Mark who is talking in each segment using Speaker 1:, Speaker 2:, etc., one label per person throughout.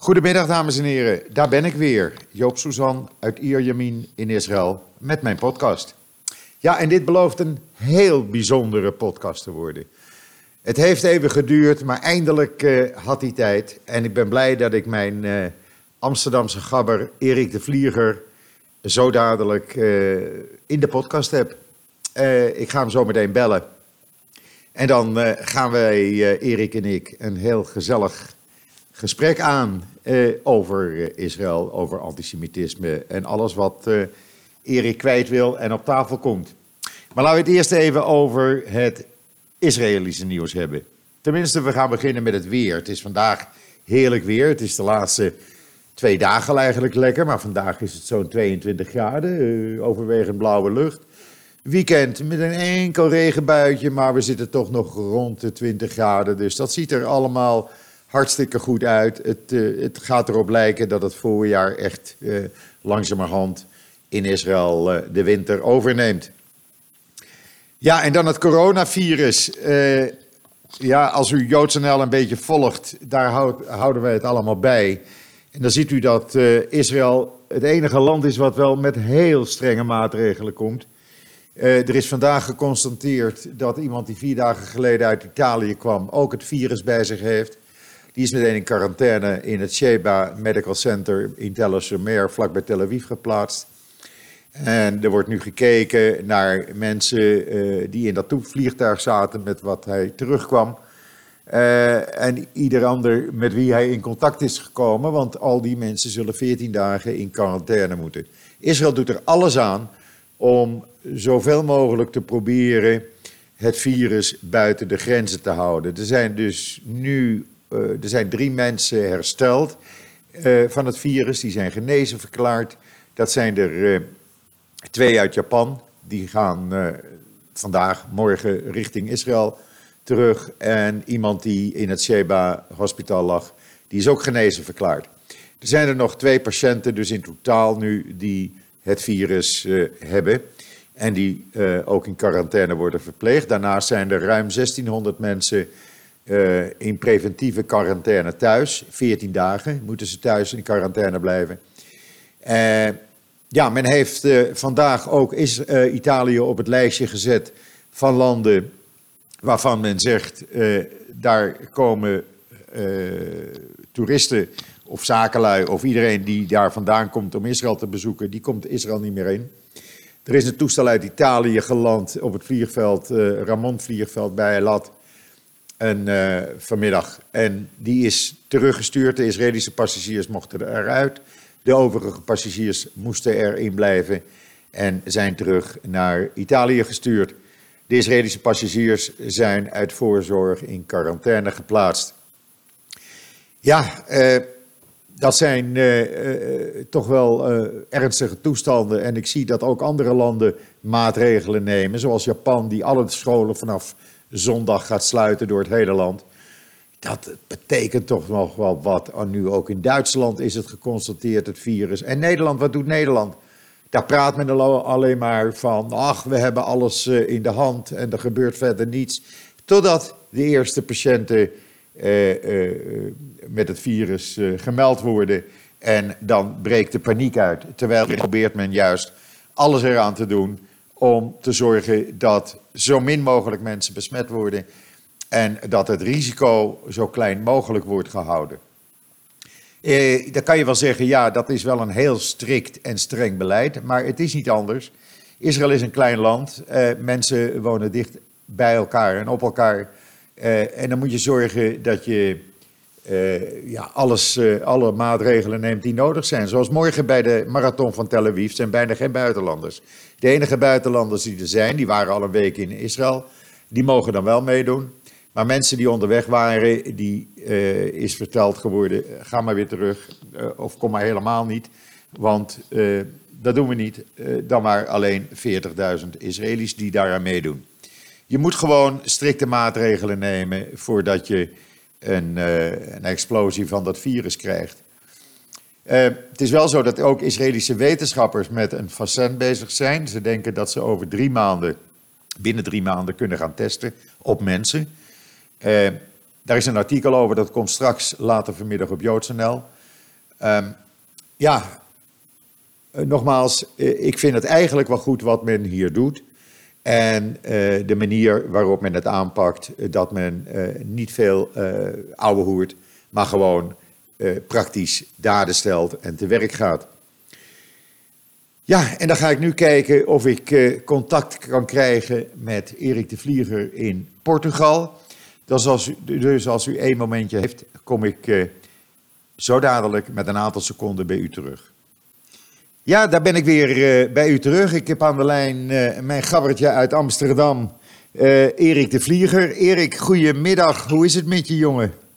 Speaker 1: Goedemiddag dames en heren, daar ben ik weer. Joop Suzan uit Ierjemien in Israël met mijn podcast. Ja, en dit belooft een heel bijzondere podcast te worden. Het heeft even geduurd, maar eindelijk uh, had hij tijd. En ik ben blij dat ik mijn uh, Amsterdamse gabber Erik de Vlieger zo dadelijk uh, in de podcast heb. ik ga hem zo meteen bellen. En dan gaan wij, Erik en ik, een heel gezellig gesprek aan over Israël, over antisemitisme en alles wat Erik kwijt wil en op tafel komt. Maar laten we het eerst even over het Israëlische nieuws hebben. Tenminste, we gaan beginnen met het weer. Het is vandaag heerlijk weer. Het is de laatste twee dagen eigenlijk lekker, maar vandaag is het zo'n 22 graden, uh, overwegend blauwe lucht. Weekend met een enkel regenbuitje, maar we zitten toch nog rond de 20 graden. Dus dat ziet er allemaal hartstikke goed uit. Het, uh, het gaat erop lijken dat het voorjaar echt uh, langzamerhand in Israël de winter overneemt. Ja, en dan het coronavirus. Ja, als u JoodsNL een beetje volgt, daar houden wij het allemaal bij. En dan ziet u dat Israël het enige land is wat wel met heel strenge maatregelen komt. Er is vandaag geconstateerd dat iemand die vier dagen geleden uit Italië kwam ook het virus bij zich heeft. Die is meteen in quarantaine in het Sheba Medical Center in Tel Assomer, vlakbij Tel Aviv, geplaatst. En er wordt nu gekeken naar mensen uh, die in dat vliegtuig zaten met wat hij terugkwam. Uh, en ieder ander met wie hij in contact is gekomen, want al die mensen zullen 14 dagen in quarantaine moeten. Israël doet er alles aan om zoveel mogelijk te proberen het virus buiten de grenzen te houden. Er zijn dus nu er zijn drie mensen hersteld van het virus, die zijn genezen verklaard. Dat zijn er Twee uit Japan, die gaan vandaag, morgen richting Israël terug. En iemand die in het Sheba Hospital lag, die is ook genezen verklaard. Er zijn er nog twee patiënten, dus in totaal nu, die het virus hebben. En die ook in quarantaine worden verpleegd. Daarnaast zijn er ruim 1600 mensen uh, in preventieve quarantaine thuis. 14 dagen moeten ze thuis in quarantaine blijven. Ja, men heeft uh, vandaag ook is, Italië op het lijstje gezet van landen waarvan men zegt, daar komen toeristen of zakenlui of iedereen die daar vandaan komt om Israël te bezoeken, die komt Israël niet meer in. Er is een toestel uit Italië geland op het vliegveld, Ramon vliegveld bij Elat, en, vanmiddag. En die is teruggestuurd, de Israëlische passagiers mochten eruit. De overige passagiers moesten erin blijven en zijn terug naar Italië gestuurd. De Israëlische passagiers zijn uit voorzorg in quarantaine geplaatst. Ja, eh, dat zijn eh, eh, toch wel eh, ernstige toestanden. En ik zie dat ook andere landen maatregelen nemen, zoals Japan, die alle scholen vanaf zondag gaat sluiten door het hele land. Dat betekent toch nog wel wat. En nu ook in Duitsland is het geconstateerd, het virus. En Nederland, wat doet Nederland? Daar praat men alleen maar van, ach, we hebben alles eh, in de hand en er gebeurt verder niets. Totdat de eerste patiënten eh, eh, met het virus gemeld worden. En dan breekt de paniek uit. Terwijl probeert men juist alles eraan te doen om te zorgen dat zo min mogelijk mensen besmet worden en dat het risico zo klein mogelijk wordt gehouden. Eh, dan kan je wel zeggen, ja, dat is wel een heel strikt en streng beleid, maar het is niet anders. Israël is een klein land, eh, mensen wonen dicht bij elkaar en op elkaar. Eh, en dan moet je zorgen dat je uh, ja, alles, uh, alle maatregelen neemt die nodig zijn. Zoals morgen bij de marathon van Tel Aviv zijn bijna geen buitenlanders. De enige buitenlanders die er zijn, die waren al een week in Israël, die mogen dan wel meedoen. Maar mensen die onderweg waren, die uh, is verteld geworden, ga maar weer terug uh, of kom maar helemaal niet. Want uh, dat doen we niet, dan maar alleen 40.000 Israëli's die daaraan meedoen. Je moet gewoon strikte maatregelen nemen voordat je een, een explosie van dat virus krijgt. Het is wel zo dat ook Israëlische wetenschappers met een vaccin bezig zijn. Ze denken dat ze over drie maanden, binnen drie maanden kunnen gaan testen op mensen. Uh, daar is een artikel over, dat komt straks later vanmiddag op JoodsNL. Ehm, ja, eh, nogmaals, eh, ik vind het eigenlijk wel goed wat men hier doet. En eh, de manier waarop men het aanpakt, eh, dat men eh, niet veel eh ouwe hoert, maar gewoon eh, praktisch daden stelt en te werk gaat. Ja, en dan ga ik nu kijken of ik eh, contact kan krijgen met Erik de Vlieger in Portugal. Dus als, u, dus als u één momentje heeft, kom ik eh, zo dadelijk met een aantal seconden bij u terug. Ja, daar ben ik weer eh, bij u terug. Ik heb aan de lijn mijn gabbertje uit Amsterdam, Erik de Vlieger. Erik, goedemiddag. Hoe is het met je, jongen?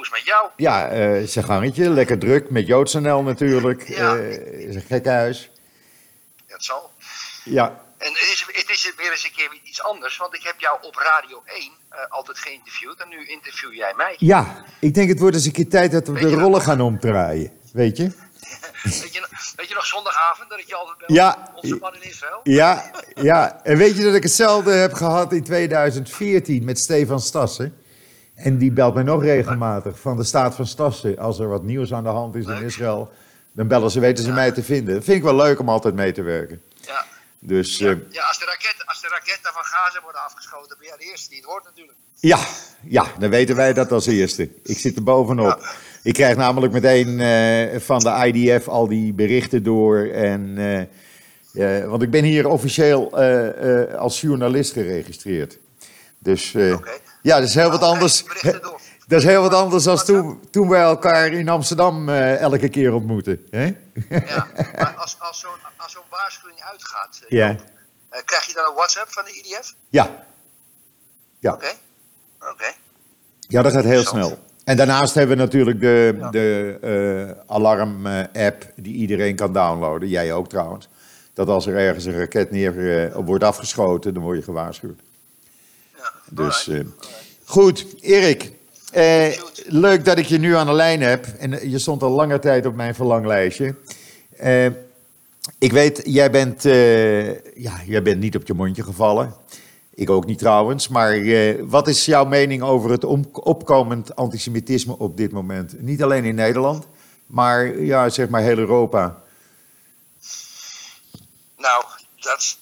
Speaker 2: Goedemiddag, kerel. Hoe is het met jou?
Speaker 1: Ja, eh zijn gangetje. Lekker druk met JoodsNL natuurlijk.
Speaker 2: Ja.
Speaker 1: Eh, is een gekke huis.
Speaker 2: Dat zal.
Speaker 1: Ja,
Speaker 2: En het is, het is weer eens een keer iets anders, want ik heb jou op Radio 1 eh, altijd geïnterviewd en nu interview jij mij.
Speaker 1: ja, ik denk het wordt eens een keer tijd dat we
Speaker 2: Weet
Speaker 1: de rollen
Speaker 2: nog?
Speaker 1: gaan omdraaien. Weet je?
Speaker 2: weet, je, nog- weet je nog zondagavond dat ik je altijd belde?
Speaker 1: Ja.
Speaker 2: Onze man in Israël?
Speaker 1: Ja, ja. En weet je dat ik hetzelfde heb gehad in 2014 met Stefan Stassen? En die belt mij nog regelmatig van de staat van Stassen. Als er wat nieuws aan de hand is in. Israël, dan bellen ze, weten ze mij te vinden. Vind ik wel leuk om altijd mee te werken.
Speaker 2: Ja.
Speaker 1: Dus
Speaker 2: Ja,
Speaker 1: eh,
Speaker 2: ja als, de raketten, als de raketten van Gaza worden afgeschoten, ben jij de eerste die het hoort natuurlijk.
Speaker 1: ja, ja, dan weten wij dat als eerste. Ik zit er bovenop.
Speaker 2: Ja.
Speaker 1: Ik krijg namelijk meteen eh, van de IDF al die berichten door. En, eh, want ik ben hier officieel als journalist geregistreerd. Dus
Speaker 2: Oké.
Speaker 1: Ja, dat is heel wat anders. Dat is heel wat anders dan toen, toen wij elkaar in Amsterdam eh, elke keer ontmoeten. Hè?
Speaker 2: Ja. Maar als, als zo'n waarschuwing uitgaat, eh,
Speaker 1: Ja.
Speaker 2: Eh, krijg je dan een WhatsApp van de IDF?
Speaker 1: Ja. Ja.
Speaker 2: Oké. Oké.
Speaker 1: ja, dat gaat heel snel. En daarnaast hebben we natuurlijk de,
Speaker 2: Ja.
Speaker 1: de alarm-app die iedereen kan downloaden. Jij ook trouwens. Dat als er ergens een raket neer wordt afgeschoten, dan word je gewaarschuwd. Dus eh, goed, Erik. eh, leuk dat ik je nu aan de lijn heb. En eh, je stond al langer tijd op mijn verlanglijstje. Ik weet, jij bent, ja, jij bent niet op je mondje gevallen. Ik ook niet trouwens. Maar wat is jouw mening over het om- opkomend antisemitisme op dit moment? Niet alleen in Nederland, maar ja, zeg maar heel Europa.
Speaker 2: Nou, dat,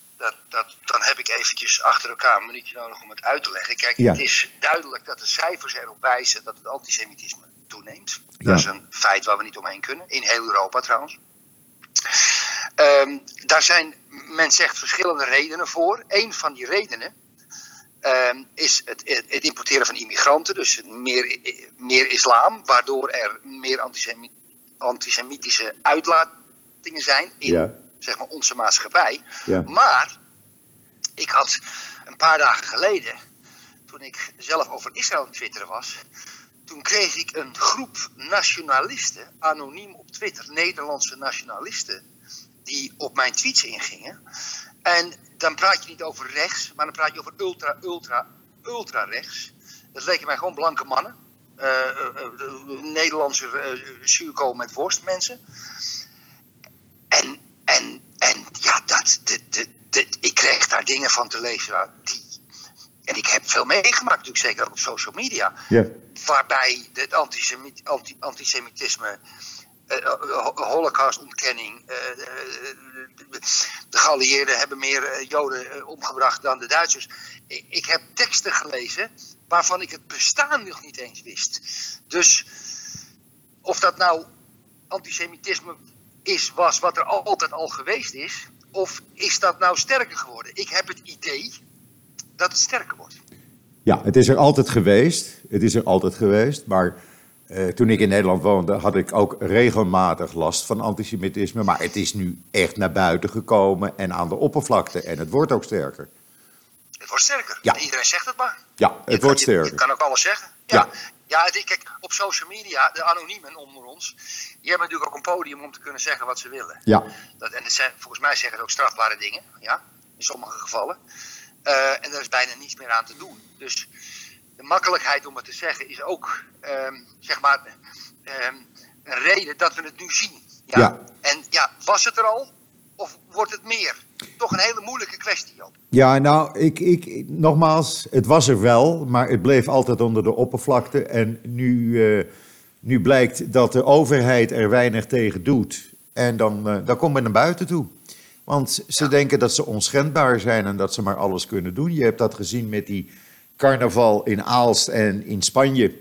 Speaker 2: dan heb ik eventjes achter elkaar een minuutje nodig om het uit te leggen. Kijk,
Speaker 1: Ja.
Speaker 2: het is duidelijk dat de cijfers erop wijzen dat het antisemitisme toeneemt.
Speaker 1: Ja.
Speaker 2: Dat is een feit waar we niet omheen kunnen. In heel Europa trouwens. Ehm, daar zijn, men zegt, verschillende redenen voor. Een van die redenen ehm, is het, het, importeren van immigranten. Dus meer, meer islam, waardoor er meer antisemi- antisemitische uitlatingen zijn in
Speaker 1: Ja.
Speaker 2: zeg maar, onze maatschappij. Maar ik had een paar dagen geleden, toen ik zelf over Israël aan het twitteren was, toen kreeg ik een groep nationalisten, anoniem op Twitter, Nederlandse nationalisten, die op mijn tweets ingingen. En dan praat je niet over rechts, maar dan praat je over ultra, ultra, ultra rechts. Dat leken mij gewoon blanke mannen. eh, eh, eh, Nederlandse zuurkool met worst mensen. En, en, en ja, dat, de, de, de, ik kreeg daar dingen van te lezen. nou, Die, en ik heb veel meegemaakt, natuurlijk zeker ook op social media.
Speaker 1: Ja.
Speaker 2: Waarbij het antisemiet, anti, antisemitisme, eh, ho- holocaustontkenning. eh, eh, de, de geallieerden hebben meer eh, Joden eh, omgebracht dan de Duitsers. Ik, ik heb teksten gelezen waarvan ik het bestaan nog niet eens wist. Dus of dat nou antisemitisme is, was wat er altijd al geweest is, of is dat nou sterker geworden? Ik heb het idee dat het sterker wordt.
Speaker 1: Ja, het is er altijd geweest. Het is er altijd geweest. Maar eh, toen ik in Nederland woonde, had ik ook regelmatig last van antisemitisme. Maar het is nu echt naar buiten gekomen en aan de oppervlakte. En het wordt ook sterker.
Speaker 2: Het wordt sterker.
Speaker 1: Ja.
Speaker 2: Iedereen zegt het maar.
Speaker 1: Ja,
Speaker 2: Je
Speaker 1: het
Speaker 2: kan-
Speaker 1: wordt
Speaker 2: je- Je,
Speaker 1: sterker.
Speaker 2: kan ook alles zeggen.
Speaker 1: Ja.
Speaker 2: Ja, ja. het- kijk, op social media, de anoniemen onder ons, die hebben natuurlijk ook een podium om te kunnen zeggen wat ze willen.
Speaker 1: Ja,
Speaker 2: Dat, en zijn, volgens mij zeggen ze ook strafbare dingen, ja, in sommige gevallen. Eh, en daar is bijna niets meer aan te doen. Dus de makkelijkheid om het te zeggen is ook, ehm, zeg maar, ehm, een reden dat we het nu zien. Ja?
Speaker 1: Ja.
Speaker 2: En ja, was het er al? Of wordt het meer? Toch een hele moeilijke kwestie,
Speaker 1: ja nou, ik, ik, nogmaals, het was er wel. Maar het bleef altijd onder de oppervlakte. En nu, eh, Nu blijkt dat de overheid er weinig tegen doet. En dan, uh, dan komt men naar buiten toe. Want ze denken dat ze onschendbaar zijn en dat ze maar alles kunnen doen. Je hebt dat gezien met die carnaval in Aalst en in Spanje.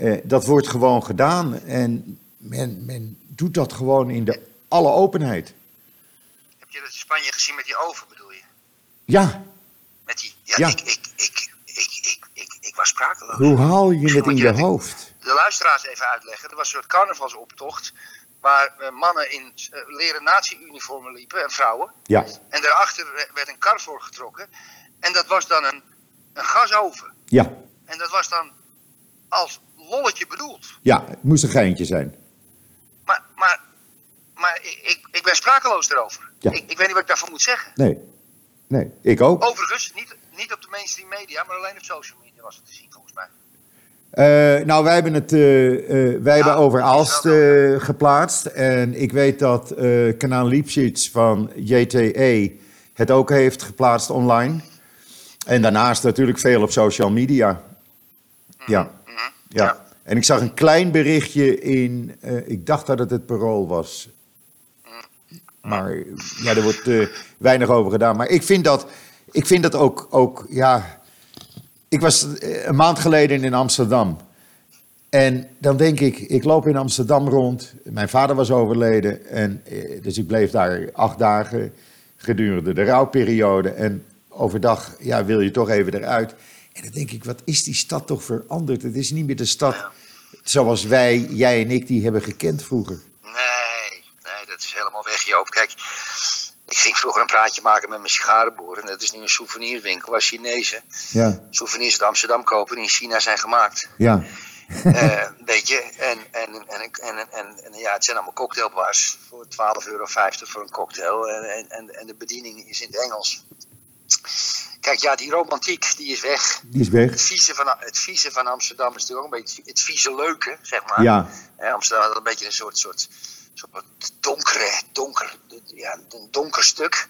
Speaker 1: Uh, dat wordt gewoon gedaan en men, men doet dat gewoon in de alle openheid.
Speaker 2: Heb je dat in Spanje gezien met die oven, bedoel je?
Speaker 1: Ja.
Speaker 2: Met die, ja, ja. Ik, ik, ik, ik, ik, ik, ik was sprakeloos.
Speaker 1: Hoe haal je het in je hoofd?
Speaker 2: De luisteraars even uitleggen. Er was een soort carnavalsoptocht waar uh, mannen in uh, leren nazi-uniformen liepen en vrouwen.
Speaker 1: Ja.
Speaker 2: En daarachter werd een kar voor getrokken. En dat was dan een, een gasoven.
Speaker 1: Ja.
Speaker 2: En dat was dan als lolletje bedoeld.
Speaker 1: Ja, het moest een geintje zijn.
Speaker 2: Maar, maar, maar ik, ik ben sprakeloos erover.
Speaker 1: Ja.
Speaker 2: Ik, ik weet niet wat ik daarvan moet zeggen.
Speaker 1: Nee, nee, ik ook.
Speaker 2: Overigens, niet, niet op de mainstream media, maar alleen op social media was het te zien volgens mij.
Speaker 1: Uh, nou, wij hebben het uh, uh, wij ja, hebben over Aalst geplaatst. En ik weet dat kanaal Liepschiets van JTE het ook heeft geplaatst online. En daarnaast natuurlijk veel op social media.
Speaker 2: Mhm.
Speaker 1: Ja. ja. En ik zag een klein berichtje in, ik dacht dat het het parool was. Maar ja, er wordt weinig over gedaan. Maar ik vind dat, ik vind dat ook, ook ja, ik was een maand geleden in Amsterdam. En dan denk ik, ik loop in Amsterdam rond. Mijn vader was overleden. En, dus ik bleef daar acht dagen gedurende de rouwperiode. En overdag ja, wil je toch even eruit. En dan denk ik, wat is die stad toch veranderd? Het is niet meer de stad zoals wij, jij en ik, die hebben gekend vroeger.
Speaker 2: Nee, dat is helemaal weg, Joop. Kijk, ik ging vroeger een praatje maken met mijn sigarenboer. En dat is nu een souvenirwinkel waar Chinezen
Speaker 1: Ja,
Speaker 2: souvenirs uit Amsterdam kopen die in China zijn gemaakt.
Speaker 1: ja,
Speaker 2: Eh, weet je, en, en, en, en, en, en ja, het zijn allemaal cocktailbars voor 12,50 euro voor een cocktail. En, en, en de bediening is in het Engels. Kijk, ja, die romantiek, die is weg.
Speaker 1: die is weg.
Speaker 2: Het vieze van, het vieze van Amsterdam is natuurlijk ook een beetje het vieze leuke, zeg maar.
Speaker 1: Ja,
Speaker 2: Amsterdam had een beetje een soort, soort, soort donkere, donker, ja, een donker stuk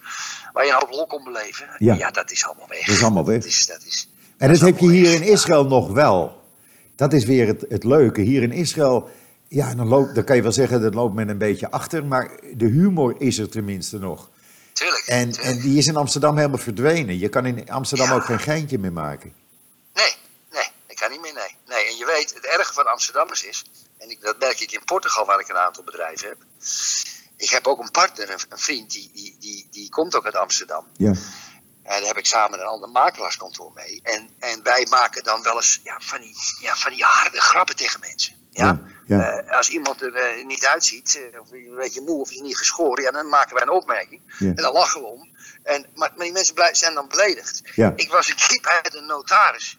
Speaker 2: waar je een hoop lol kon beleven.
Speaker 1: Ja.
Speaker 2: dat is allemaal weg.
Speaker 1: dat is allemaal weg.
Speaker 2: Dat is, dat is,
Speaker 1: En
Speaker 2: dat
Speaker 1: heb je hier
Speaker 2: weg.
Speaker 1: in Israël nog wel. Dat is weer het, het leuke. Hier in Israël, ja, dan, loopt, dan kan je wel zeggen, dat loopt men een beetje achter. Maar de humor is er tenminste nog.
Speaker 2: Tuurlijk.
Speaker 1: En,
Speaker 2: tuurlijk.
Speaker 1: en die is in Amsterdam helemaal verdwenen. Je kan in Amsterdam
Speaker 2: Ja.
Speaker 1: ook geen geintje meer maken.
Speaker 2: Nee, nee, ik kan niet meer, nee. nee. En je weet, het erge van Amsterdammers is, en ik, dat merk ik in Portugal waar ik een aantal bedrijven heb. Ik heb ook een partner, een, een vriend, die, die, die, die komt ook uit Amsterdam.
Speaker 1: Ja,
Speaker 2: En daar heb ik samen een ander makelaarskantoor mee. En, en wij maken dan wel eens ja, van, die, ja, van die harde grappen tegen mensen. Ja?
Speaker 1: Ja, ja.
Speaker 2: Eh, als iemand er eh, niet uitziet, eh, of een beetje moe of is niet geschoren, ja, dan maken wij een opmerking.
Speaker 1: Ja.
Speaker 2: En dan lachen we om. En, maar, maar die mensen blij- zijn dan beledigd.
Speaker 1: Ja.
Speaker 2: Ik was ik liep uit een notaris.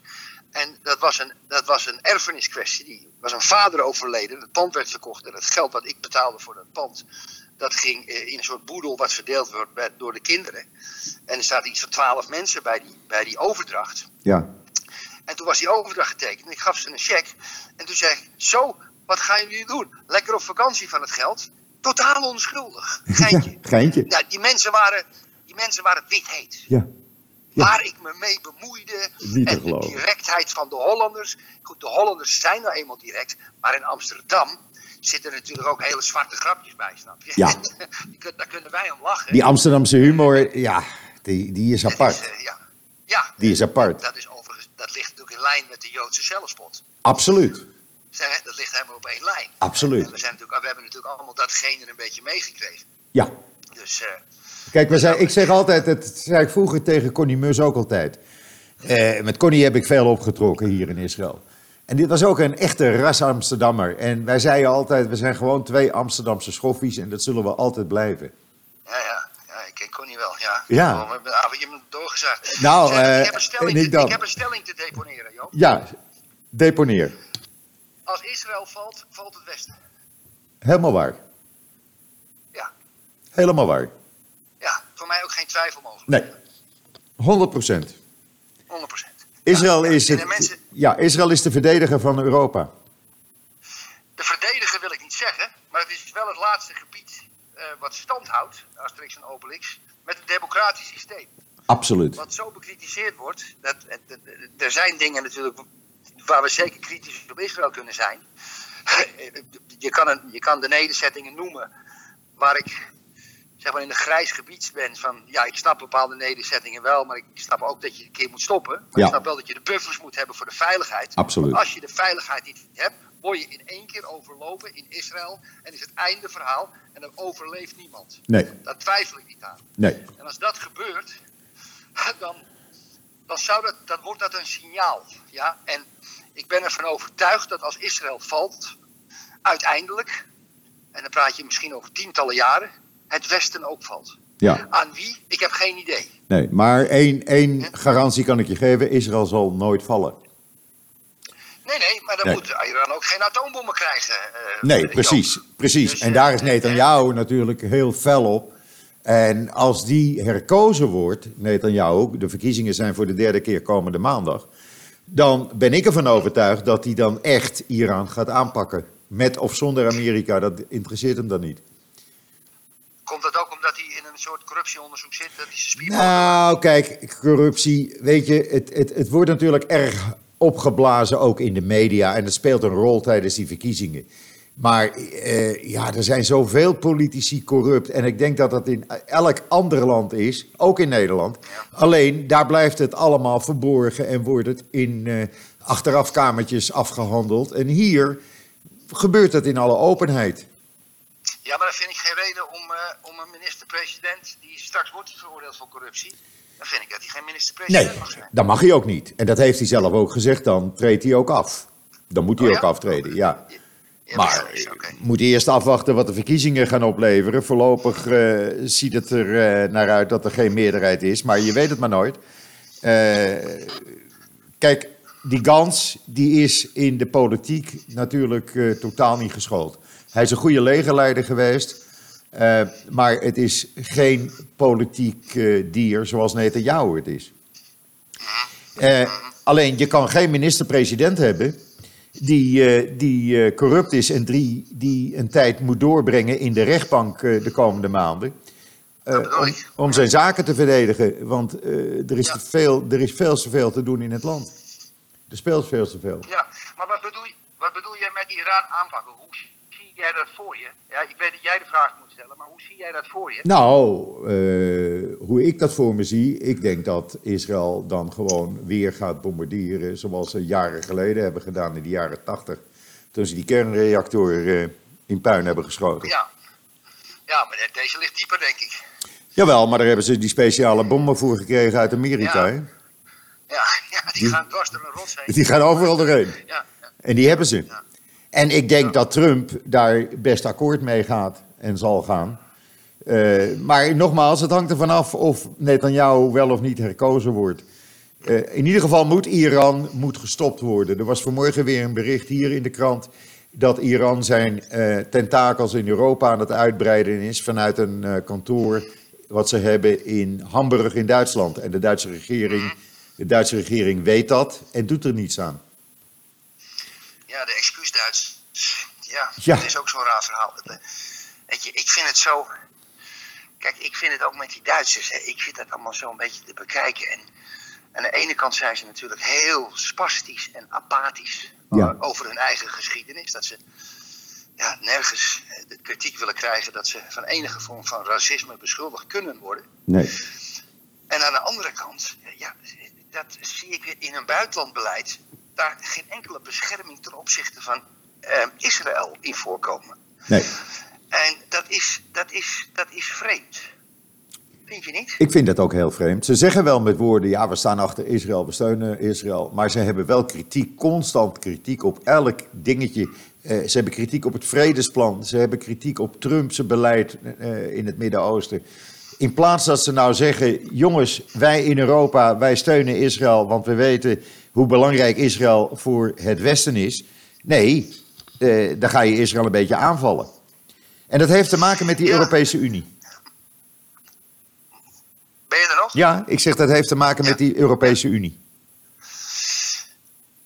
Speaker 2: En dat was een, dat was een erfeniskwestie. Die was een vader overleden. Het pand werd verkocht. En het geld wat ik betaalde voor dat pand. Dat ging eh, in een soort boedel wat verdeeld wordt bij- door de kinderen. En er zaten iets van twaalf mensen bij die, bij die overdracht.
Speaker 1: ja,
Speaker 2: En toen was die overdracht getekend. En ik gaf ze een cheque. En toen zei ik: Zo, wat gaan jullie doen? Lekker op vakantie van het geld? Totaal onschuldig. Geintje.
Speaker 1: ja geintje.
Speaker 2: Nou, die mensen waren, die mensen waren wit heet.
Speaker 1: Ja, Ja.
Speaker 2: Waar ik me mee bemoeide. En de directheid van de Hollanders. Goed, de Hollanders zijn nou eenmaal direct. Maar in Amsterdam zitten natuurlijk ook hele zwarte grapjes bij, snap je?
Speaker 1: Ja.
Speaker 2: Daar kunnen wij om lachen.
Speaker 1: die Amsterdamse humor, ja, die, die is apart.
Speaker 2: eh, ja. ja,
Speaker 1: Die is apart.
Speaker 2: dat is overigens, dat ligt natuurlijk in lijn met de Joodse zelfspot.
Speaker 1: Absoluut,
Speaker 2: Zeg, dat ligt helemaal op één lijn.
Speaker 1: absoluut.
Speaker 2: En we, zijn natuurlijk, we hebben natuurlijk allemaal datgene een beetje meegekregen.
Speaker 1: Ja.
Speaker 2: Dus eh,
Speaker 1: Kijk, we zei, ik zeg altijd, dat zei ik vroeger tegen Connie Mus ook altijd. Eh, met Connie heb ik veel opgetrokken hier in Israël. En dit was ook een echte ras Amsterdammer. En wij zeiden altijd, we zijn gewoon twee Amsterdamse schoffies en dat zullen we altijd blijven.
Speaker 2: ja, ja, ja, ik ken Connie wel. Ja,
Speaker 1: Ja.
Speaker 2: Oh, ik ah, je hebt hem doorgezegd.
Speaker 1: Nou,
Speaker 2: Zeg,
Speaker 1: eh,
Speaker 2: ik, heb een stelling, ik heb een stelling te deponeren, Joop.
Speaker 1: Ja, deponeer.
Speaker 2: Als Israël valt, valt het Westen.
Speaker 1: Helemaal waar.
Speaker 2: Ja,
Speaker 1: Helemaal waar.
Speaker 2: Mij ook geen twijfel mogelijk.
Speaker 1: Nee, 100 procent.
Speaker 2: 100 procent.
Speaker 1: Israël,
Speaker 2: Ja,
Speaker 1: is het,
Speaker 2: mensen-
Speaker 1: ja, Israël is de verdediger van Europa.
Speaker 2: De verdediger wil ik niet zeggen, maar het is wel het laatste gebied eh, wat stand houdt, Asterix en Obelix, met een democratisch systeem.
Speaker 1: Absoluut.
Speaker 2: Wat zo bekritiseerd wordt, dat, eh, er zijn dingen natuurlijk waar we zeker kritisch op Israël kunnen zijn. je, kan een, je kan de nederzettingen noemen waar ik zeg maar in een grijs gebied ben van ja, ik snap bepaalde nederzettingen wel, maar ik snap ook dat je een keer moet stoppen. Maar
Speaker 1: Ja.
Speaker 2: ik snap wel dat je de buffers moet hebben voor de veiligheid.
Speaker 1: Absoluut.
Speaker 2: Want als je de veiligheid niet hebt, word je in één keer overlopen in Israël en is het einde verhaal en dan overleeft niemand.
Speaker 1: Nee,
Speaker 2: Daar twijfel ik niet aan.
Speaker 1: nee.
Speaker 2: En als dat gebeurt, dan, dan, zou dat, dan wordt dat een signaal. Ja? En ik ben ervan overtuigd dat als Israël valt, uiteindelijk, en dan praat je misschien over tientallen jaren, het Westen ook valt.
Speaker 1: Ja,
Speaker 2: Aan wie? Ik heb geen idee.
Speaker 1: nee. Maar één, één garantie kan ik je geven: Israël zal nooit vallen.
Speaker 2: Nee, nee, maar dan
Speaker 1: Nee.
Speaker 2: moet Iran ook geen atoombommen krijgen. eh,
Speaker 1: Nee,
Speaker 2: Joop.
Speaker 1: precies, precies.
Speaker 2: Dus,
Speaker 1: En
Speaker 2: eh,
Speaker 1: daar is
Speaker 2: eh,
Speaker 1: Netanyahu natuurlijk heel fel op. En als die herkozen wordt, Netanyahu, de verkiezingen zijn voor de derde keer komende maandag, dan ben ik ervan overtuigd dat hij dan echt Iran gaat aanpakken. Met of zonder Amerika, dat interesseert hem dan niet.
Speaker 2: Komt dat ook omdat hij in een soort corruptieonderzoek zit? Dat hij zijn spier
Speaker 1: Nou, kijk, corruptie, weet je, het, het, het wordt natuurlijk erg opgeblazen ook in de media en het speelt een rol tijdens die verkiezingen. Maar eh, ja, er zijn zoveel politici corrupt en ik denk dat dat in elk ander land is, ook in Nederland. Alleen daar blijft het allemaal verborgen en wordt het in eh, achterafkamertjes afgehandeld. En hier gebeurt het in alle openheid.
Speaker 2: Ja, maar dat vind ik geen reden om, eh, om een minister-president die straks wordt veroordeeld voor corruptie. Dan vind ik dat hij geen
Speaker 1: Nee,
Speaker 2: minister-president mag zijn.
Speaker 1: dat mag hij ook niet. En dat heeft hij zelf ook gezegd, dan treedt hij ook af. Dan moet hij
Speaker 2: Oh
Speaker 1: ook aftreden, ja.
Speaker 2: Ja,
Speaker 1: Maar
Speaker 2: oké.
Speaker 1: moet eerst afwachten wat de verkiezingen gaan opleveren. Voorlopig eh, ziet het er eh, naar uit dat er geen meerderheid is, maar je weet het maar nooit. Eh, kijk, die Gans die is in de politiek natuurlijk eh, totaal niet geschoold. Hij is een goede legerleider geweest, eh, maar het is geen politiek eh, dier zoals Netanyahu het is. Eh, alleen, je kan geen minister-president hebben die, die corrupt is en die, die een tijd moet doorbrengen in de rechtbank de komende maanden. om, om zijn zaken te verdedigen. Want er, is
Speaker 2: Ja.
Speaker 1: veel, er is veel te veel te doen in het land. Er speelt veel te veel.
Speaker 2: Ja, maar wat bedoel, je- wat bedoel jij met Iran aanpakken? Hoe zie jij dat voor je? Ja, ik weet dat jij de vraag moet stellen, maar hoe zie jij dat voor je?
Speaker 1: Nou, eh, hoe ik dat voor me zie, ik denk dat Israël dan gewoon weer gaat bombarderen. Zoals ze jaren geleden hebben gedaan in de jaren tachtig. Toen ze die kernreactor eh, in puin hebben geschoten.
Speaker 2: Ja. Ja, maar de- deze ligt dieper, denk ik.
Speaker 1: Jawel, maar daar hebben ze die speciale bommen voor gekregen uit Amerika.
Speaker 2: Ja. Ja, ja die,
Speaker 1: Die-
Speaker 2: gaan dwars door een rots heen.
Speaker 1: Die gaan overal doorheen.
Speaker 2: Ja.
Speaker 1: En die hebben ze. En ik denk dat Trump daar best akkoord mee gaat en zal gaan. Eh, maar nogmaals, het hangt ervan af of Netanyahu wel of niet herkozen wordt. Eh, in ieder geval moet Iran moet gestopt worden. Er was vanmorgen weer een bericht hier in de krant dat Iran zijn eh, tentakels in Europa aan het uitbreiden is vanuit een kantoor wat ze hebben in Hamburg in Duitsland. En de Duitse regering, de Duitse regering weet dat en doet er niets aan.
Speaker 2: Ja, de excuus Duits. Ja,
Speaker 1: Ja.
Speaker 2: dat is ook zo'n raar verhaal. Eh, Weet je, ik vind het zo... Kijk, ik vind het ook met die Duitsers. Hè. Ik vind dat allemaal zo een beetje te bekijken. En aan de ene kant zijn ze natuurlijk heel spastisch en apathisch
Speaker 1: Ja.
Speaker 2: eh, over hun eigen geschiedenis. Dat ze ja, nergens eh, de kritiek willen krijgen dat ze van enige vorm van racisme beschuldigd kunnen worden.
Speaker 1: Nee.
Speaker 2: En aan de andere kant, ja, dat zie ik in hun buitenlandbeleid, daar geen enkele bescherming ten opzichte van eh, Israël in voorkomen.
Speaker 1: Nee.
Speaker 2: En dat is, dat, is, dat is vreemd. Vind je niet?
Speaker 1: Ik vind dat ook heel vreemd. Ze zeggen wel met woorden, ja, we staan achter Israël, we steunen Israël. Maar ze hebben wel kritiek, constant kritiek op elk dingetje. Eh, ze hebben kritiek op het vredesplan. Ze hebben kritiek op Trumps beleid eh, in het Midden-Oosten. In plaats dat ze nou zeggen, jongens, wij in Europa, wij steunen Israël, want we weten hoe belangrijk Israël voor het Westen is. Nee, eh, dan ga je Israël een beetje aanvallen. En dat heeft te maken met die
Speaker 2: Ja.
Speaker 1: Europese Unie.
Speaker 2: Ben je er nog?
Speaker 1: Ja, ik zeg dat heeft te maken met die Europese Unie.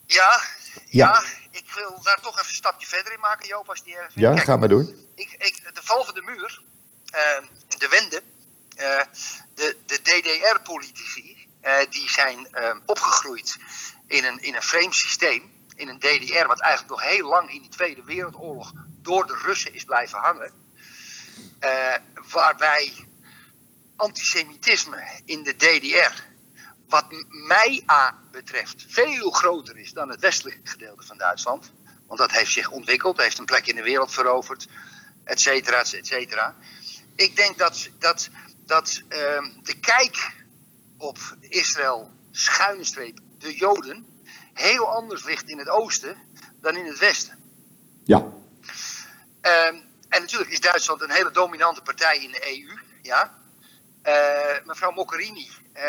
Speaker 2: Ja,
Speaker 1: Ja.
Speaker 2: ja. ik wil daar toch even een stapje verder in maken, Joop, als die erg vindt.
Speaker 1: Ja,
Speaker 2: Kijk,
Speaker 1: ga maar door.
Speaker 2: ik, ik, de val van de muur, eh, de wende, de, de DDR-politici, eh, die zijn eh, opgegroeid in een, in een vreemd systeem. in een DDR, wat eigenlijk nog heel lang in die Tweede Wereldoorlog door de Russen is blijven hangen. Uh, waarbij antisemitisme in de DDR, wat mij aan betreft, veel groter is dan het westelijke gedeelte van Duitsland. Want dat heeft zich ontwikkeld, heeft een plek in de wereld veroverd, et cetera, et cetera. Ik denk dat, dat, dat uh, de kijk op Israël, schuine streep, de Joden, heel anders ligt in het oosten dan in het westen.
Speaker 1: Ja.
Speaker 2: Um, en natuurlijk is Duitsland een hele dominante partij in de EU. Ja. Uh, mevrouw Mogherini, uh,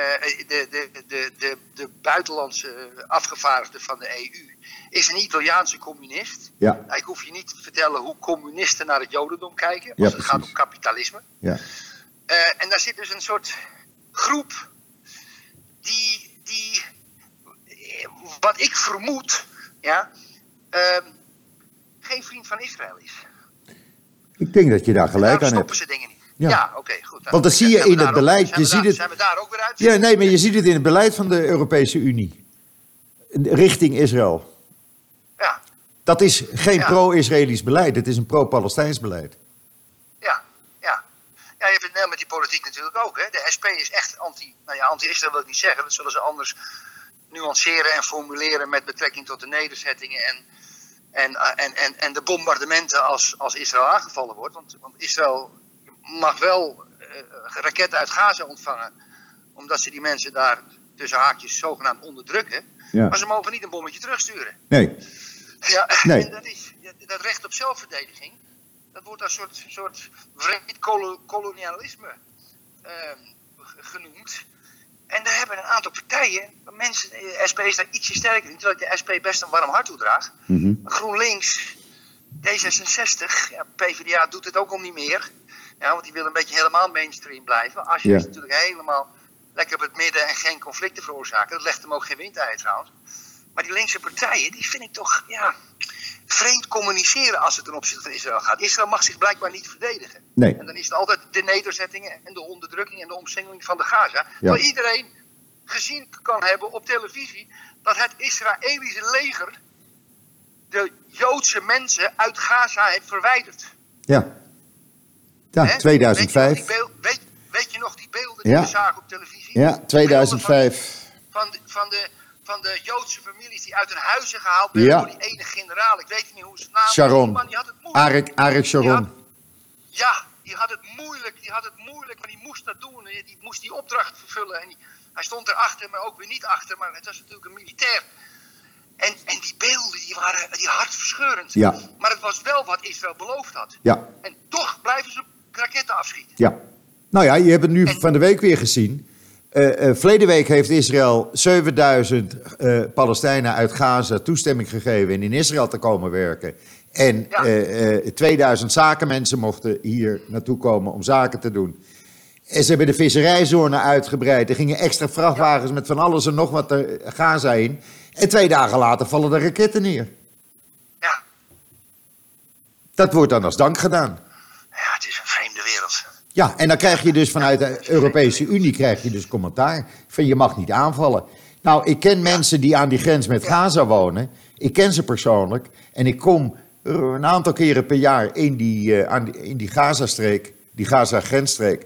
Speaker 2: de, de, de, de, de buitenlandse afgevaardigde van de EU, is een Italiaanse communist.
Speaker 1: Ja.
Speaker 2: Nou, ik hoef je niet te vertellen hoe communisten naar het Jodendom kijken, als
Speaker 1: Ja,
Speaker 2: het
Speaker 1: precies.
Speaker 2: gaat om kapitalisme.
Speaker 1: Ja.
Speaker 2: Uh, en daar zit dus een soort groep die, die wat ik vermoed, ja, uh, geen vriend van Israël is.
Speaker 1: Ik denk dat je daar gelijk aan
Speaker 2: stoppen
Speaker 1: hebt.
Speaker 2: ze dingen niet.
Speaker 1: Ja.
Speaker 2: Ja, oké, goed.
Speaker 1: Want dat zie je in het
Speaker 2: ook-
Speaker 1: beleid.
Speaker 2: Zijn
Speaker 1: Je
Speaker 2: we
Speaker 1: ziet
Speaker 2: daar-
Speaker 1: het-
Speaker 2: Zijn we daar ook weer uit?
Speaker 1: Ja, nee, maar je ziet het in het beleid van de Europese Unie. Richting Israël.
Speaker 2: Ja,
Speaker 1: Dat is geen
Speaker 2: Ja.
Speaker 1: pro-Israëlisch beleid, het is een pro-Palestijns beleid.
Speaker 2: Ja, je hebt het net met die politiek natuurlijk ook. Hè. De SP is echt anti, nou ja, anti-Israël wil ik niet zeggen. Dat zullen ze anders nuanceren en formuleren met betrekking tot de nederzettingen en, en, en, en, en de bombardementen als, als Israël aangevallen wordt. Want, want Israël mag wel eh, raketten uit Gaza ontvangen, omdat ze die mensen daar tussen haakjes zogenaamd onderdrukken.
Speaker 1: Ja.
Speaker 2: Maar ze mogen niet een bommetje terugsturen.
Speaker 1: Nee,
Speaker 2: Ja,
Speaker 1: Nee.
Speaker 2: en dat, is, dat recht op zelfverdediging, dat wordt als soort, soort kolo- kolonialisme ehm, genoemd. En daar hebben een aantal partijen, mensen, de SP is daar ietsje sterker in, terwijl ik de SP best een warm hart toedraag.
Speaker 1: Mhm.
Speaker 2: GroenLinks, D66, ja, PvdA doet het ook al niet meer. Ja, want die wil een beetje helemaal mainstream blijven. Als je
Speaker 1: Ja.
Speaker 2: is natuurlijk helemaal lekker op het midden en geen conflicten veroorzaken. Dat legt hem ook geen windei trouwens. Maar die linkse partijen, die vind ik toch ja, vreemd communiceren als het ten opzichte van Israël gaat. Israël mag zich blijkbaar niet verdedigen.
Speaker 1: nee.
Speaker 2: En dan is het altijd de nederzettingen en de onderdrukking en de omsingeling van de Gaza. Terwijl iedereen gezien kan hebben op televisie dat het Israëlische leger de Joodse mensen uit Gaza heeft verwijderd.
Speaker 1: Ja. Ja,
Speaker 2: Hè?
Speaker 1: 2005.
Speaker 2: Weet je, nog die beeld- weet, weet je nog die beelden die
Speaker 1: Ja.
Speaker 2: we zagen op televisie?
Speaker 1: Ja, 2005.
Speaker 2: Van de, van, de, van de Joodse families die uit hun huizen gehaald werden
Speaker 1: Ja.
Speaker 2: door die ene generaal. Ik weet niet hoe zijn naam.
Speaker 1: Sharon.
Speaker 2: Man die had het moeilijk.
Speaker 1: Arik, Arik Sharon.
Speaker 2: Ja, die had het moeilijk, die had het moeilijk, maar die moest dat doen. Die die moest die opdracht vervullen. En die, hij stond erachter, maar ook weer niet achter. Maar het was natuurlijk een militair. En, en die beelden, die waren die hartverscheurend.
Speaker 1: Ja.
Speaker 2: Maar het was wel wat Israël beloofd had.
Speaker 1: Ja,
Speaker 2: En toch blijven ze raketten afschieten.
Speaker 1: ja. Nou ja, je hebt het nu
Speaker 2: En-
Speaker 1: van de week weer gezien. Eh, verleden week heeft Israël 7000 eh, Palestijnen uit Gaza toestemming gegeven in in Israël te komen werken. En
Speaker 2: Ja.
Speaker 1: eh, eh, 2000 zakenmensen mochten hier naartoe komen om zaken te doen. En ze hebben de visserijzone uitgebreid. Er gingen extra vrachtwagens met van alles en nog wat er Gaza in. En twee dagen later vallen de raketten neer.
Speaker 2: Ja.
Speaker 1: Dat wordt dan als dank gedaan.
Speaker 2: ja, het is.
Speaker 1: Ja, en dan krijg je dus vanuit de Europese Unie krijg je dus commentaar van je mag niet aanvallen. Nou, ik ken mensen die aan die grens met Gaza wonen. Ik ken ze persoonlijk. En ik kom een aantal keren per jaar in die, eh, aan die, in die Gazastreek, die Gaza-grensstreek.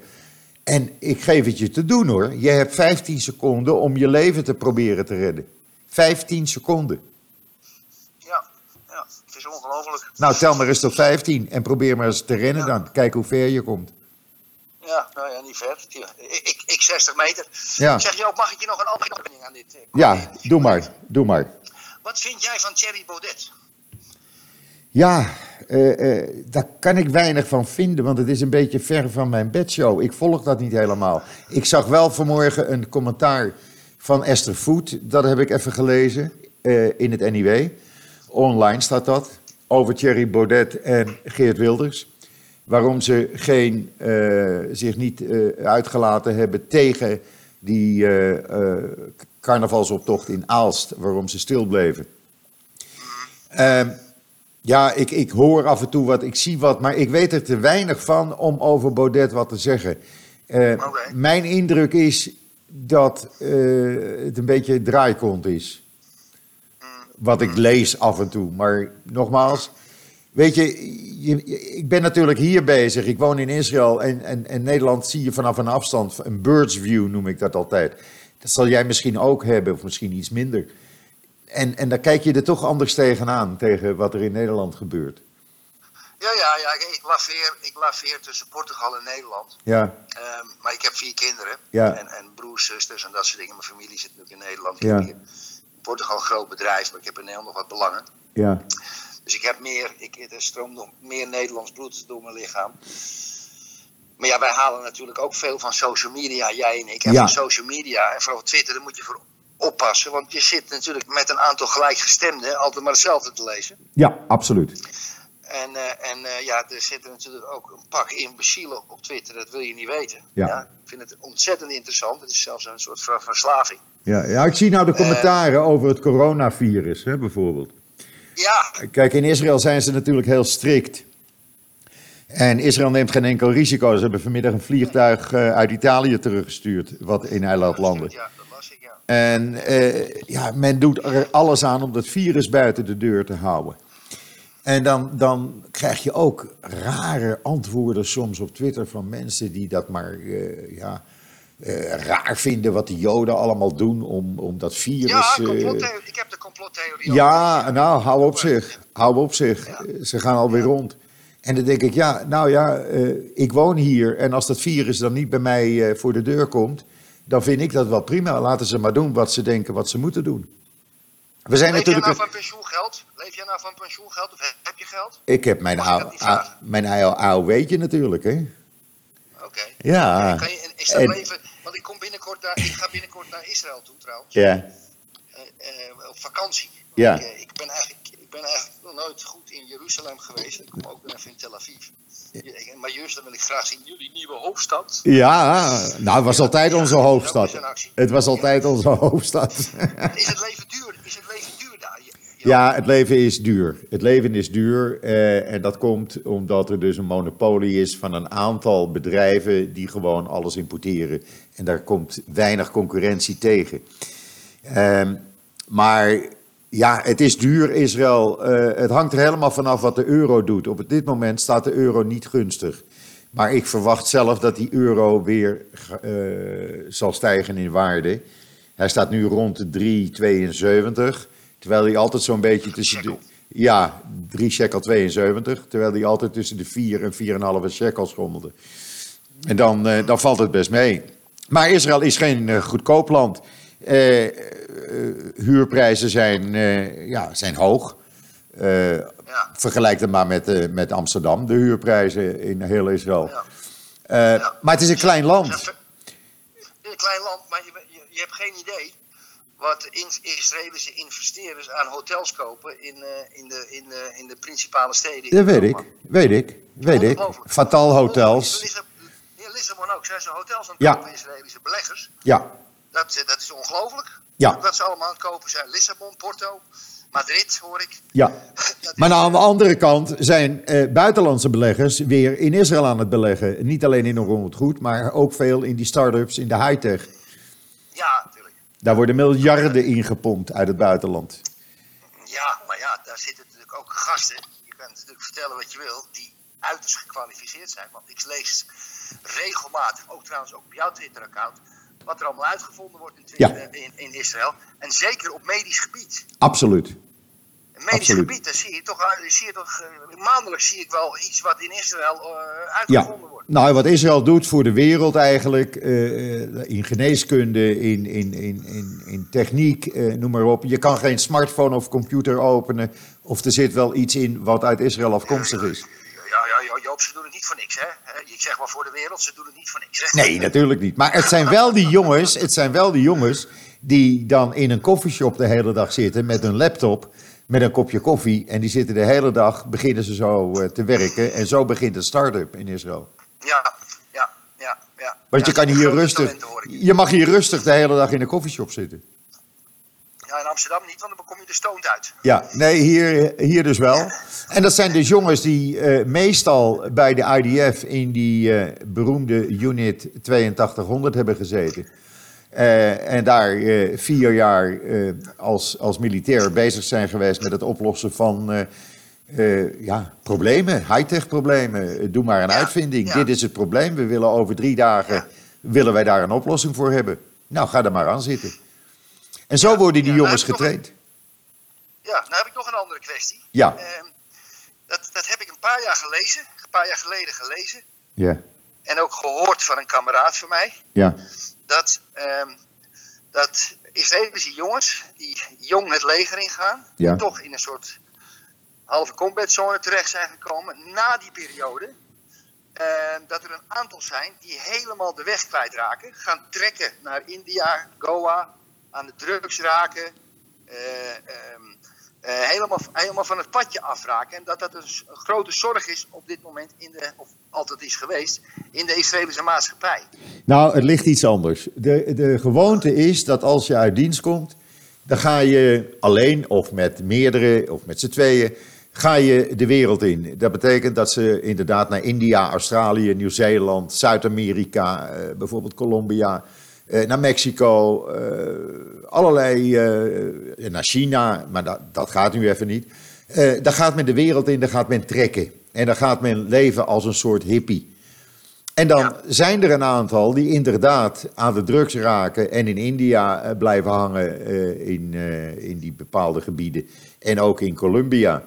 Speaker 1: En ik geef het je te doen hoor. Je hebt 15 seconden om je leven te proberen te redden. 15 seconden.
Speaker 2: Ja, ja het is ongelooflijk.
Speaker 1: Nou, tel maar eens tot 15 en probeer maar eens te rennen dan. Kijk hoe ver je komt.
Speaker 2: Ja, nou ja, niet ver. Ik, ik, ik 60 meter.
Speaker 1: Ja.
Speaker 2: Zeg Joop, mag ik je nog een opmerking aan dit? eh,
Speaker 1: Ja, doe maar, doe maar.
Speaker 2: Wat vind jij van Thierry Baudet?
Speaker 1: Ja, eh, eh, daar kan ik weinig van vinden, want het is een beetje ver van mijn bedshow. Ik volg dat niet helemaal. Ik zag wel vanmorgen een commentaar van Esther Voet, dat heb ik even gelezen in het NIW. Online staat dat, over Thierry Baudet en Geert Wilders. Waarom ze geen, eh, zich niet eh, uitgelaten hebben tegen die eh, carnavalsoptocht in Aalst, waarom ze stil bleven. Ehm, ja, ik, ik hoor af en toe wat, ik zie wat, maar ik weet er te weinig van om over Baudet wat te zeggen. Eh,
Speaker 2: Oké.
Speaker 1: Mijn indruk is dat het een beetje draaikont is. wat ik lees af en toe. Maar nogmaals, weet je, je- ik ben natuurlijk hier bezig. Ik woon in Israël en, en, en Nederland zie je vanaf een afstand, een bird's view noem ik dat altijd. Dat zal jij misschien ook hebben, of misschien iets minder. En, en dan kijk je er toch anders tegenaan, tegen wat er in Nederland gebeurt.
Speaker 2: Ja, ja, ja. Ik, ik laveer, ik laveer tussen Portugal en Nederland.
Speaker 1: Ja,
Speaker 2: Ehm, maar ik heb vier kinderen.
Speaker 1: Ja.
Speaker 2: En, en broers, zusters en dat soort dingen. Mijn familie zit natuurlijk in Nederland.
Speaker 1: Ja.
Speaker 2: Portugal een groot bedrijf, maar ik heb in Nederland nog wat belangen.
Speaker 1: ja,
Speaker 2: Dus ik heb meer, ik, er stroomt nog meer Nederlands bloed door mijn lichaam. Maar ja, wij halen natuurlijk ook veel van social media, jij en ik. En
Speaker 1: Ja.
Speaker 2: van social media en vooral Twitter, daar moet je voor oppassen. Want je zit natuurlijk met een aantal gelijkgestemden altijd maar hetzelfde te lezen.
Speaker 1: ja, absoluut.
Speaker 2: En, eh, en eh, ja, er zitten natuurlijk ook een pak imbecielen op Twitter, dat wil je niet weten.
Speaker 1: Ja.
Speaker 2: ik vind het ontzettend interessant. Het is zelfs een soort ver- verslaving.
Speaker 1: Ja, ja, ik zie nou de commentaren over het coronavirus, hè, bijvoorbeeld.
Speaker 2: Ja,
Speaker 1: Kijk, in Israël zijn ze natuurlijk heel strikt. En Israël neemt geen enkel risico. Ze hebben vanmiddag een vliegtuig eh, uit Italië teruggestuurd, wat in eiland landde.
Speaker 2: ja, dat was ik, ja.
Speaker 1: En eh, ja, men doet er alles aan om dat virus buiten de deur te houden. En dan, dan krijg je ook rare antwoorden soms op Twitter van mensen die dat maar eh, ja, eh, raar vinden wat de Joden allemaal doen om, om dat virus.
Speaker 2: Ja,
Speaker 1: eh,
Speaker 2: ik heb de complottheorie
Speaker 1: ja,
Speaker 2: over.
Speaker 1: nou, hou op zich. Hou op zich.
Speaker 2: Ja.
Speaker 1: Ze gaan alweer rond. En dan denk ik, ja, nou ja, eh, ik woon hier en als dat virus dan niet bij mij voor de deur komt, dan vind ik dat wel prima. Laten ze maar doen wat ze denken wat ze moeten doen. We zijn
Speaker 2: Leef jij
Speaker 1: natuurlijk.
Speaker 2: nou van pensioengeld? Leef jij nou van pensioengeld of heb- je geld?
Speaker 1: Ik heb mijn, mijn AOW'tje natuurlijk, hè?
Speaker 2: Oké.
Speaker 1: Ja.
Speaker 2: Kan je, is dat
Speaker 1: En-
Speaker 2: leven, want ik, kom binnenkort naar, ik ga binnenkort naar Israël toe trouwens,
Speaker 1: Ja.
Speaker 2: eh, eh, op vakantie.
Speaker 1: Ja.
Speaker 2: Ik, eh, ik, ben eigenlijk, ik ben eigenlijk nog nooit goed in Jeruzalem geweest. Ik kom ook nog even in Tel Aviv. Maar dan wil ik graag zien jullie nieuwe hoofdstad.
Speaker 1: Ja, nou, het was altijd onze hoofdstad. Het was altijd onze hoofdstad.
Speaker 2: Is het leven duur? Is het leven duur daar? Je- je-
Speaker 1: Ja, het leven is duur. Het leven is duur eh, en dat komt omdat er dus een monopolie is van een aantal bedrijven die gewoon alles importeren. En daar komt weinig concurrentie tegen. Ehm, maar ja, het is duur, Israël. Eh, het hangt er helemaal vanaf wat de euro doet. Op dit moment staat de euro niet gunstig. Maar ik verwacht zelf dat die euro weer eh, zal stijgen in waarde. Hij staat nu rond de 3,72. Terwijl hij altijd zo'n beetje tussen de. Ja, 3 shekel 72. Terwijl hij altijd tussen de 4 en 4,5 shekel schommelde. En dan, eh, dan valt het best mee. Maar Israël is geen eh, goedkoop land. Eh, huurprijzen zijn, ja, zijn hoog.
Speaker 2: Ja.
Speaker 1: Vergelijk het maar met, met Amsterdam, de huurprijzen in heel Israël.
Speaker 2: Ja. Ja.
Speaker 1: Maar het is een klein land.
Speaker 2: Een klein land, maar je, je, je hebt geen idee wat in, Israëlische investeerders aan hotels kopen in, eh, in, de, in, de, in de principale steden.
Speaker 1: Dat weet ik, weet ik, weet ik. Fatal hotels.
Speaker 2: In Lissabon ook zijn ze hotels aan het
Speaker 1: Ja.
Speaker 2: kopen, Israëlische beleggers.
Speaker 1: Ja,
Speaker 2: Dat, eh, dat is ongelooflijk.
Speaker 1: Ja.
Speaker 2: Wat ze allemaal aan het kopen zijn. Lissabon, Porto, Madrid hoor ik.
Speaker 1: ja.
Speaker 2: Dat is,
Speaker 1: Maar aan de andere kant zijn eh, buitenlandse beleggers weer in Israël aan het beleggen. Niet alleen in een goed, maar ook veel in die start-ups, in de high-tech. Daar worden miljarden ingepompt uit het buitenland.
Speaker 2: Ja, maar ja, daar zitten natuurlijk ook gasten. Je kunt natuurlijk vertellen wat je wil, die uiterst gekwalificeerd zijn. Want ik lees regelmatig, ook trouwens ook op jouw Twitter-account, wat er allemaal uitgevonden wordt in, Twitter,
Speaker 1: Ja.
Speaker 2: eh, in, in Israël. En zeker op medisch gebied.
Speaker 1: Absoluut.
Speaker 2: Medisch
Speaker 1: Absoluut.
Speaker 2: gebied, daar zie je toch, eh, zie je toch eh, maandelijks zie ik wel iets wat in Israël eh, uitgevonden
Speaker 1: Ja,
Speaker 2: wordt.
Speaker 1: nou wat Israël doet voor de wereld eigenlijk, in geneeskunde, in, in, in, in, in techniek, noem maar op. Je kan geen smartphone of computer openen of er zit wel iets in wat uit Israël afkomstig is.
Speaker 2: Ja, ja, Joop, ze doen het niet voor niks, hè? Ik zeg maar voor de wereld, ze doen het niet voor niks, hè?
Speaker 1: Nee, natuurlijk niet. Maar het zijn wel die jongens, het zijn wel die jongens die dan in een koffieshop de hele dag zitten met een laptop, met een kopje koffie. En die zitten de hele dag, beginnen ze zo eh, te werken. En zo begint een start-up in Israël.
Speaker 2: Ja, ja, ja. ja.
Speaker 1: Want je kan hier rustig, je mag hier rustig de hele dag in een koffieshop zitten.
Speaker 2: Ja, in Amsterdam niet, want dan kom je er stoned uit.
Speaker 1: Ja, nee, hier, hier dus wel. En dat zijn dus jongens die eh, meestal bij de IDF in die eh, beroemde unit 8200 hebben gezeten. Eh, en daar eh, vier jaar eh, als, als militair bezig zijn geweest met het oplossen van ja, problemen, high-tech problemen. Doe maar een
Speaker 2: Ja,
Speaker 1: uitvinding.
Speaker 2: ja.
Speaker 1: Dit is het probleem. We willen over drie dagen
Speaker 2: Ja.
Speaker 1: willen wij daar een oplossing voor hebben. Nou, ga er maar aan zitten. En zo worden die jongens getraind.
Speaker 2: Ja, nou heb ik nog een andere kwestie.
Speaker 1: Ja.
Speaker 2: Ehm, dat, dat heb ik een paar jaar gelezen, een paar jaar geleden gelezen.
Speaker 1: Ja,
Speaker 2: En ook gehoord van een kameraad van mij.
Speaker 1: ja,
Speaker 2: Dat, ehm, dat Israëlische jongens die jong het leger ingaan,
Speaker 1: Ja.
Speaker 2: toch in een soort halve combatzone terecht zijn gekomen. Na die periode, ehm, dat er een aantal zijn die helemaal de weg kwijtraken. Gaan trekken naar India, Goa, aan de drugs raken. eh, ehm, eh, helemaal, helemaal van het padje afraken. En dat dat een, grote zorg is op dit moment, in de, of altijd is geweest, in de Israëlische maatschappij.
Speaker 1: Nou, het ligt iets anders. De, de gewoonte is dat als je uit dienst komt, dan ga je alleen of met meerdere of met z'n tweeën, ga je de wereld in. Dat betekent dat ze inderdaad naar India, Australië, Nieuw-Zeeland, Zuid-Amerika, eh, bijvoorbeeld Colombia, naar Mexico, eh, allerlei, eh, naar China, maar dat, dat gaat nu even niet. Eh daar gaat men de wereld in, daar gaat men trekken. En dan gaat men leven als een soort hippie. En dan
Speaker 2: Ja.
Speaker 1: zijn er een aantal die inderdaad aan de drugs raken en in India eh, blijven hangen eh, in, eh, in die bepaalde gebieden. En ook in Colombia.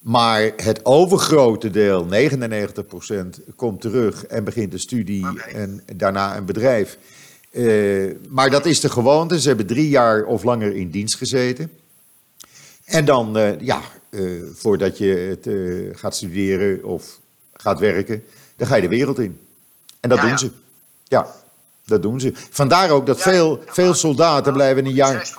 Speaker 1: Maar het overgrote deel, 99%, komt terug en begint een studie en daarna een bedrijf. Eh, maar dat is de gewoonte. Ze hebben drie jaar of langer in dienst gezeten. En dan, eh, ja, eh, voordat je het gaat studeren of gaat werken, dan ga je de wereld in. En dat
Speaker 2: Ja,
Speaker 1: doen
Speaker 2: ja.
Speaker 1: ze. Ja, dat doen ze. Vandaar ook dat
Speaker 2: Ja,
Speaker 1: veel, veel soldaten blijven een jaar...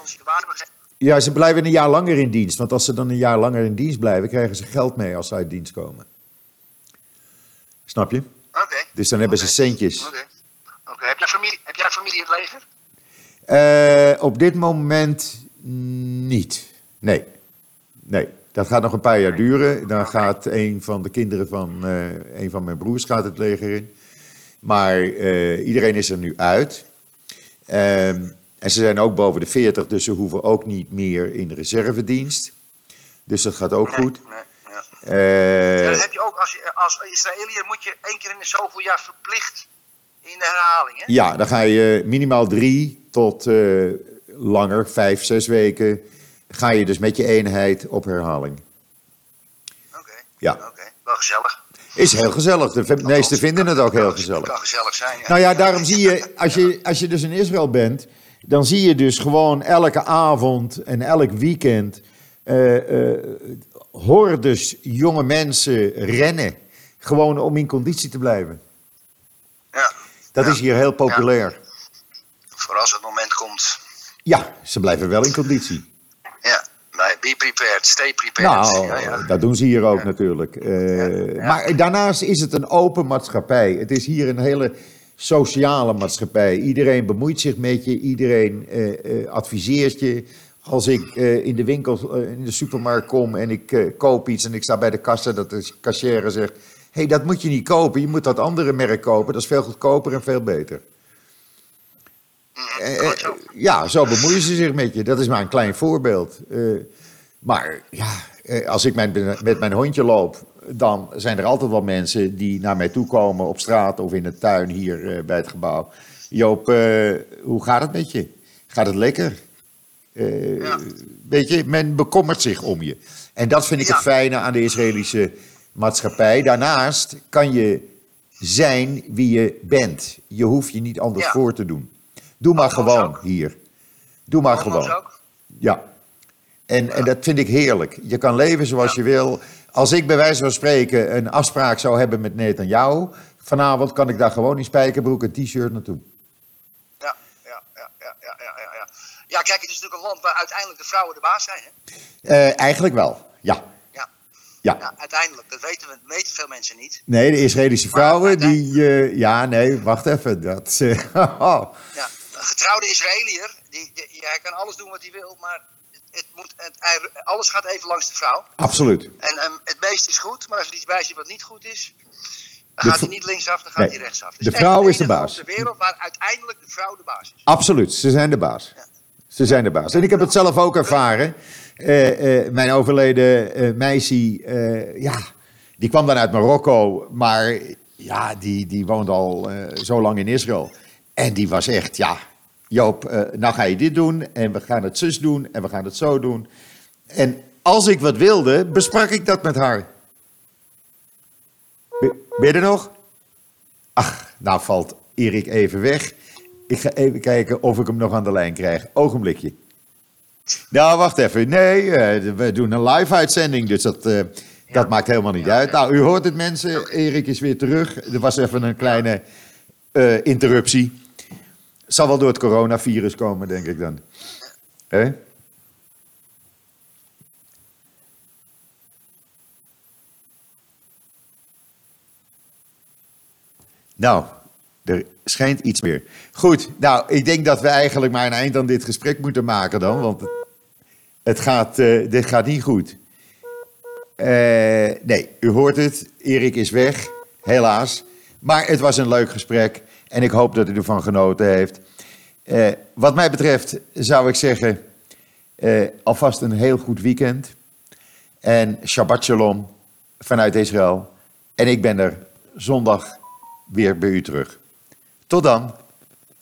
Speaker 1: Ja, ze blijven een jaar langer in dienst. Want als ze dan een jaar langer in dienst blijven, krijgen ze geld mee als ze uit dienst komen. Snap je?
Speaker 2: Oké.
Speaker 1: Dus dan hebben ze centjes.
Speaker 2: Oké. Heb, jij familie, heb jij familie in het leger?
Speaker 1: Eh, op dit moment niet. Nee. Nee. Dat gaat nog een paar jaar duren. Dan gaat een van de kinderen van eh, een van mijn broers gaat het leger in. Maar eh, iedereen is er nu uit. Ehm, en ze zijn ook boven de 40, dus ze hoeven ook niet meer in de reservedienst. Dus dat gaat ook goed.
Speaker 2: Nee, nee, ja. Ja, dat heb je ook als, je, als Israëliër moet je één keer in de zoveel jaar verplicht in de herhaling. Hè?
Speaker 1: Ja, dan ga je minimaal drie tot eh, langer, vijf, zes weken. Ga je dus met je eenheid op herhaling.
Speaker 2: Oké.
Speaker 1: Ja.
Speaker 2: Oké. Wel gezellig.
Speaker 1: Is heel gezellig. De meesten vinden het ook heel
Speaker 2: Het
Speaker 1: gezellig.
Speaker 2: kan gezellig zijn. Ja.
Speaker 1: Nou ja, daarom zie je als, je, als je dus in Israël bent, dan zie je dus gewoon elke avond en elk weekend eh eh, hordes jonge mensen rennen. Gewoon om in conditie te blijven. Dat
Speaker 2: Ja.
Speaker 1: is hier heel populair.
Speaker 2: Voor als het moment komt.
Speaker 1: Ja, ze blijven wel in conditie.
Speaker 2: Ja. Be prepared. Stay prepared.
Speaker 1: Nou,
Speaker 2: ja, ja.
Speaker 1: dat doen ze hier ook natuurlijk. Eh. Maar daarnaast is het een open maatschappij. Het is hier een hele sociale maatschappij. Iedereen bemoeit zich met je, iedereen eh, eh, adviseert je. Als ik in de winkel, in de supermarkt kom en ik koop iets en ik sta bij de kassa, dat de cashier zegt: hey, dat moet je niet kopen, je moet dat andere merk kopen, dat is veel goedkoper en veel beter. Eh, eh,
Speaker 2: zo.
Speaker 1: ja, zo bemoeien ze zich met je. Dat is maar een klein voorbeeld. Eh, maar ja, eh, als ik mijn, met mijn hondje loop, dan zijn er altijd wel mensen die naar mij toe komen op straat of in de tuin hier eh, bij het gebouw. Joop, eh, hoe gaat het met je? Gaat het lekker? Eh,
Speaker 2: Ja.
Speaker 1: Weet je, men bekommert zich om je. En dat vind ik
Speaker 2: Ja.
Speaker 1: het fijne aan de Israëlische maatschappij. Daarnaast kan je zijn wie je bent. Je hoeft je niet anders
Speaker 2: Ja.
Speaker 1: voor te doen. Doe maar
Speaker 2: Althans
Speaker 1: gewoon
Speaker 2: ook.
Speaker 1: hier. Doe maar
Speaker 2: Althans
Speaker 1: gewoon.
Speaker 2: ook.
Speaker 1: Ja. En, en dat vind ik heerlijk. Je kan leven zoals je wil. Als ik bij wijze van spreken een afspraak zou hebben met Netanyahu... vanavond kan ik daar gewoon in spijkerbroek en t-shirt naartoe.
Speaker 2: Ja, ja, ja, ja, ja, ja, ja, ja. Ja, kijk, het is natuurlijk een land waar uiteindelijk de vrouwen de baas zijn. Hè?
Speaker 1: Eh, eigenlijk wel, ja.
Speaker 2: Ja.
Speaker 1: Ja.
Speaker 2: ja, uiteindelijk. Dat weten, we, weten veel mensen niet.
Speaker 1: Nee, de Israëlische vrouwen
Speaker 2: uiteindelijk-
Speaker 1: die... eh, ja, nee, wacht even. Dat, eh, oh.
Speaker 2: Ja, een getrouwde Israëliër, die, die, hij kan alles doen wat hij wil, maar het, moet, het, alles gaat even langs de vrouw.
Speaker 1: Absoluut.
Speaker 2: En ehm, het meeste is goed, maar als er iets bij zit wat niet goed is, Dan gaat hij niet linksaf, dan gaat
Speaker 1: Nee.
Speaker 2: hij rechtsaf.
Speaker 1: De vrouw is de baas.
Speaker 2: de wereld waar uiteindelijk de vrouw de baas is.
Speaker 1: Absoluut, ze zijn de baas. Ze zijn de baas. En ik heb het zelf ook ervaren. Eh, eh, mijn overleden eh, meisje, ja, die kwam dan uit Marokko, maar ja, die, die woont al zo lang in Israël. En die was echt, ja, Joop, nou ga je dit doen en we gaan het zus doen en we gaan het zo doen. En als ik wat wilde, besprak ik dat met haar. Ben je er nog? Ach, nou valt Erik even weg. Ik ga even kijken of ik hem nog aan de lijn krijg. Ogenblikje. Nou, wacht even. Nee, eh, we doen een live-uitzending, dus dat, eh, dat maakt helemaal niet uit. Nou, u hoort het mensen. Erik is weer terug. Er was even een kleine eh, interruptie. Zal wel door het coronavirus komen, denk ik dan. Hè? Nou, er schijnt iets meer. Goed, nou, ik denk dat we eigenlijk maar een eind aan dit gesprek moeten maken dan, want het, gaat, eh, dit gaat niet goed. Eh, nee, u hoort het, Erik is weg, helaas. Maar het was een leuk gesprek en ik hoop dat u ervan genoten heeft. Eh, wat mij betreft zou ik zeggen, alvast een heel goed weekend. En Shabbat Shalom vanuit Israël. En ik ben er zondag weer bij u terug. Tot dan.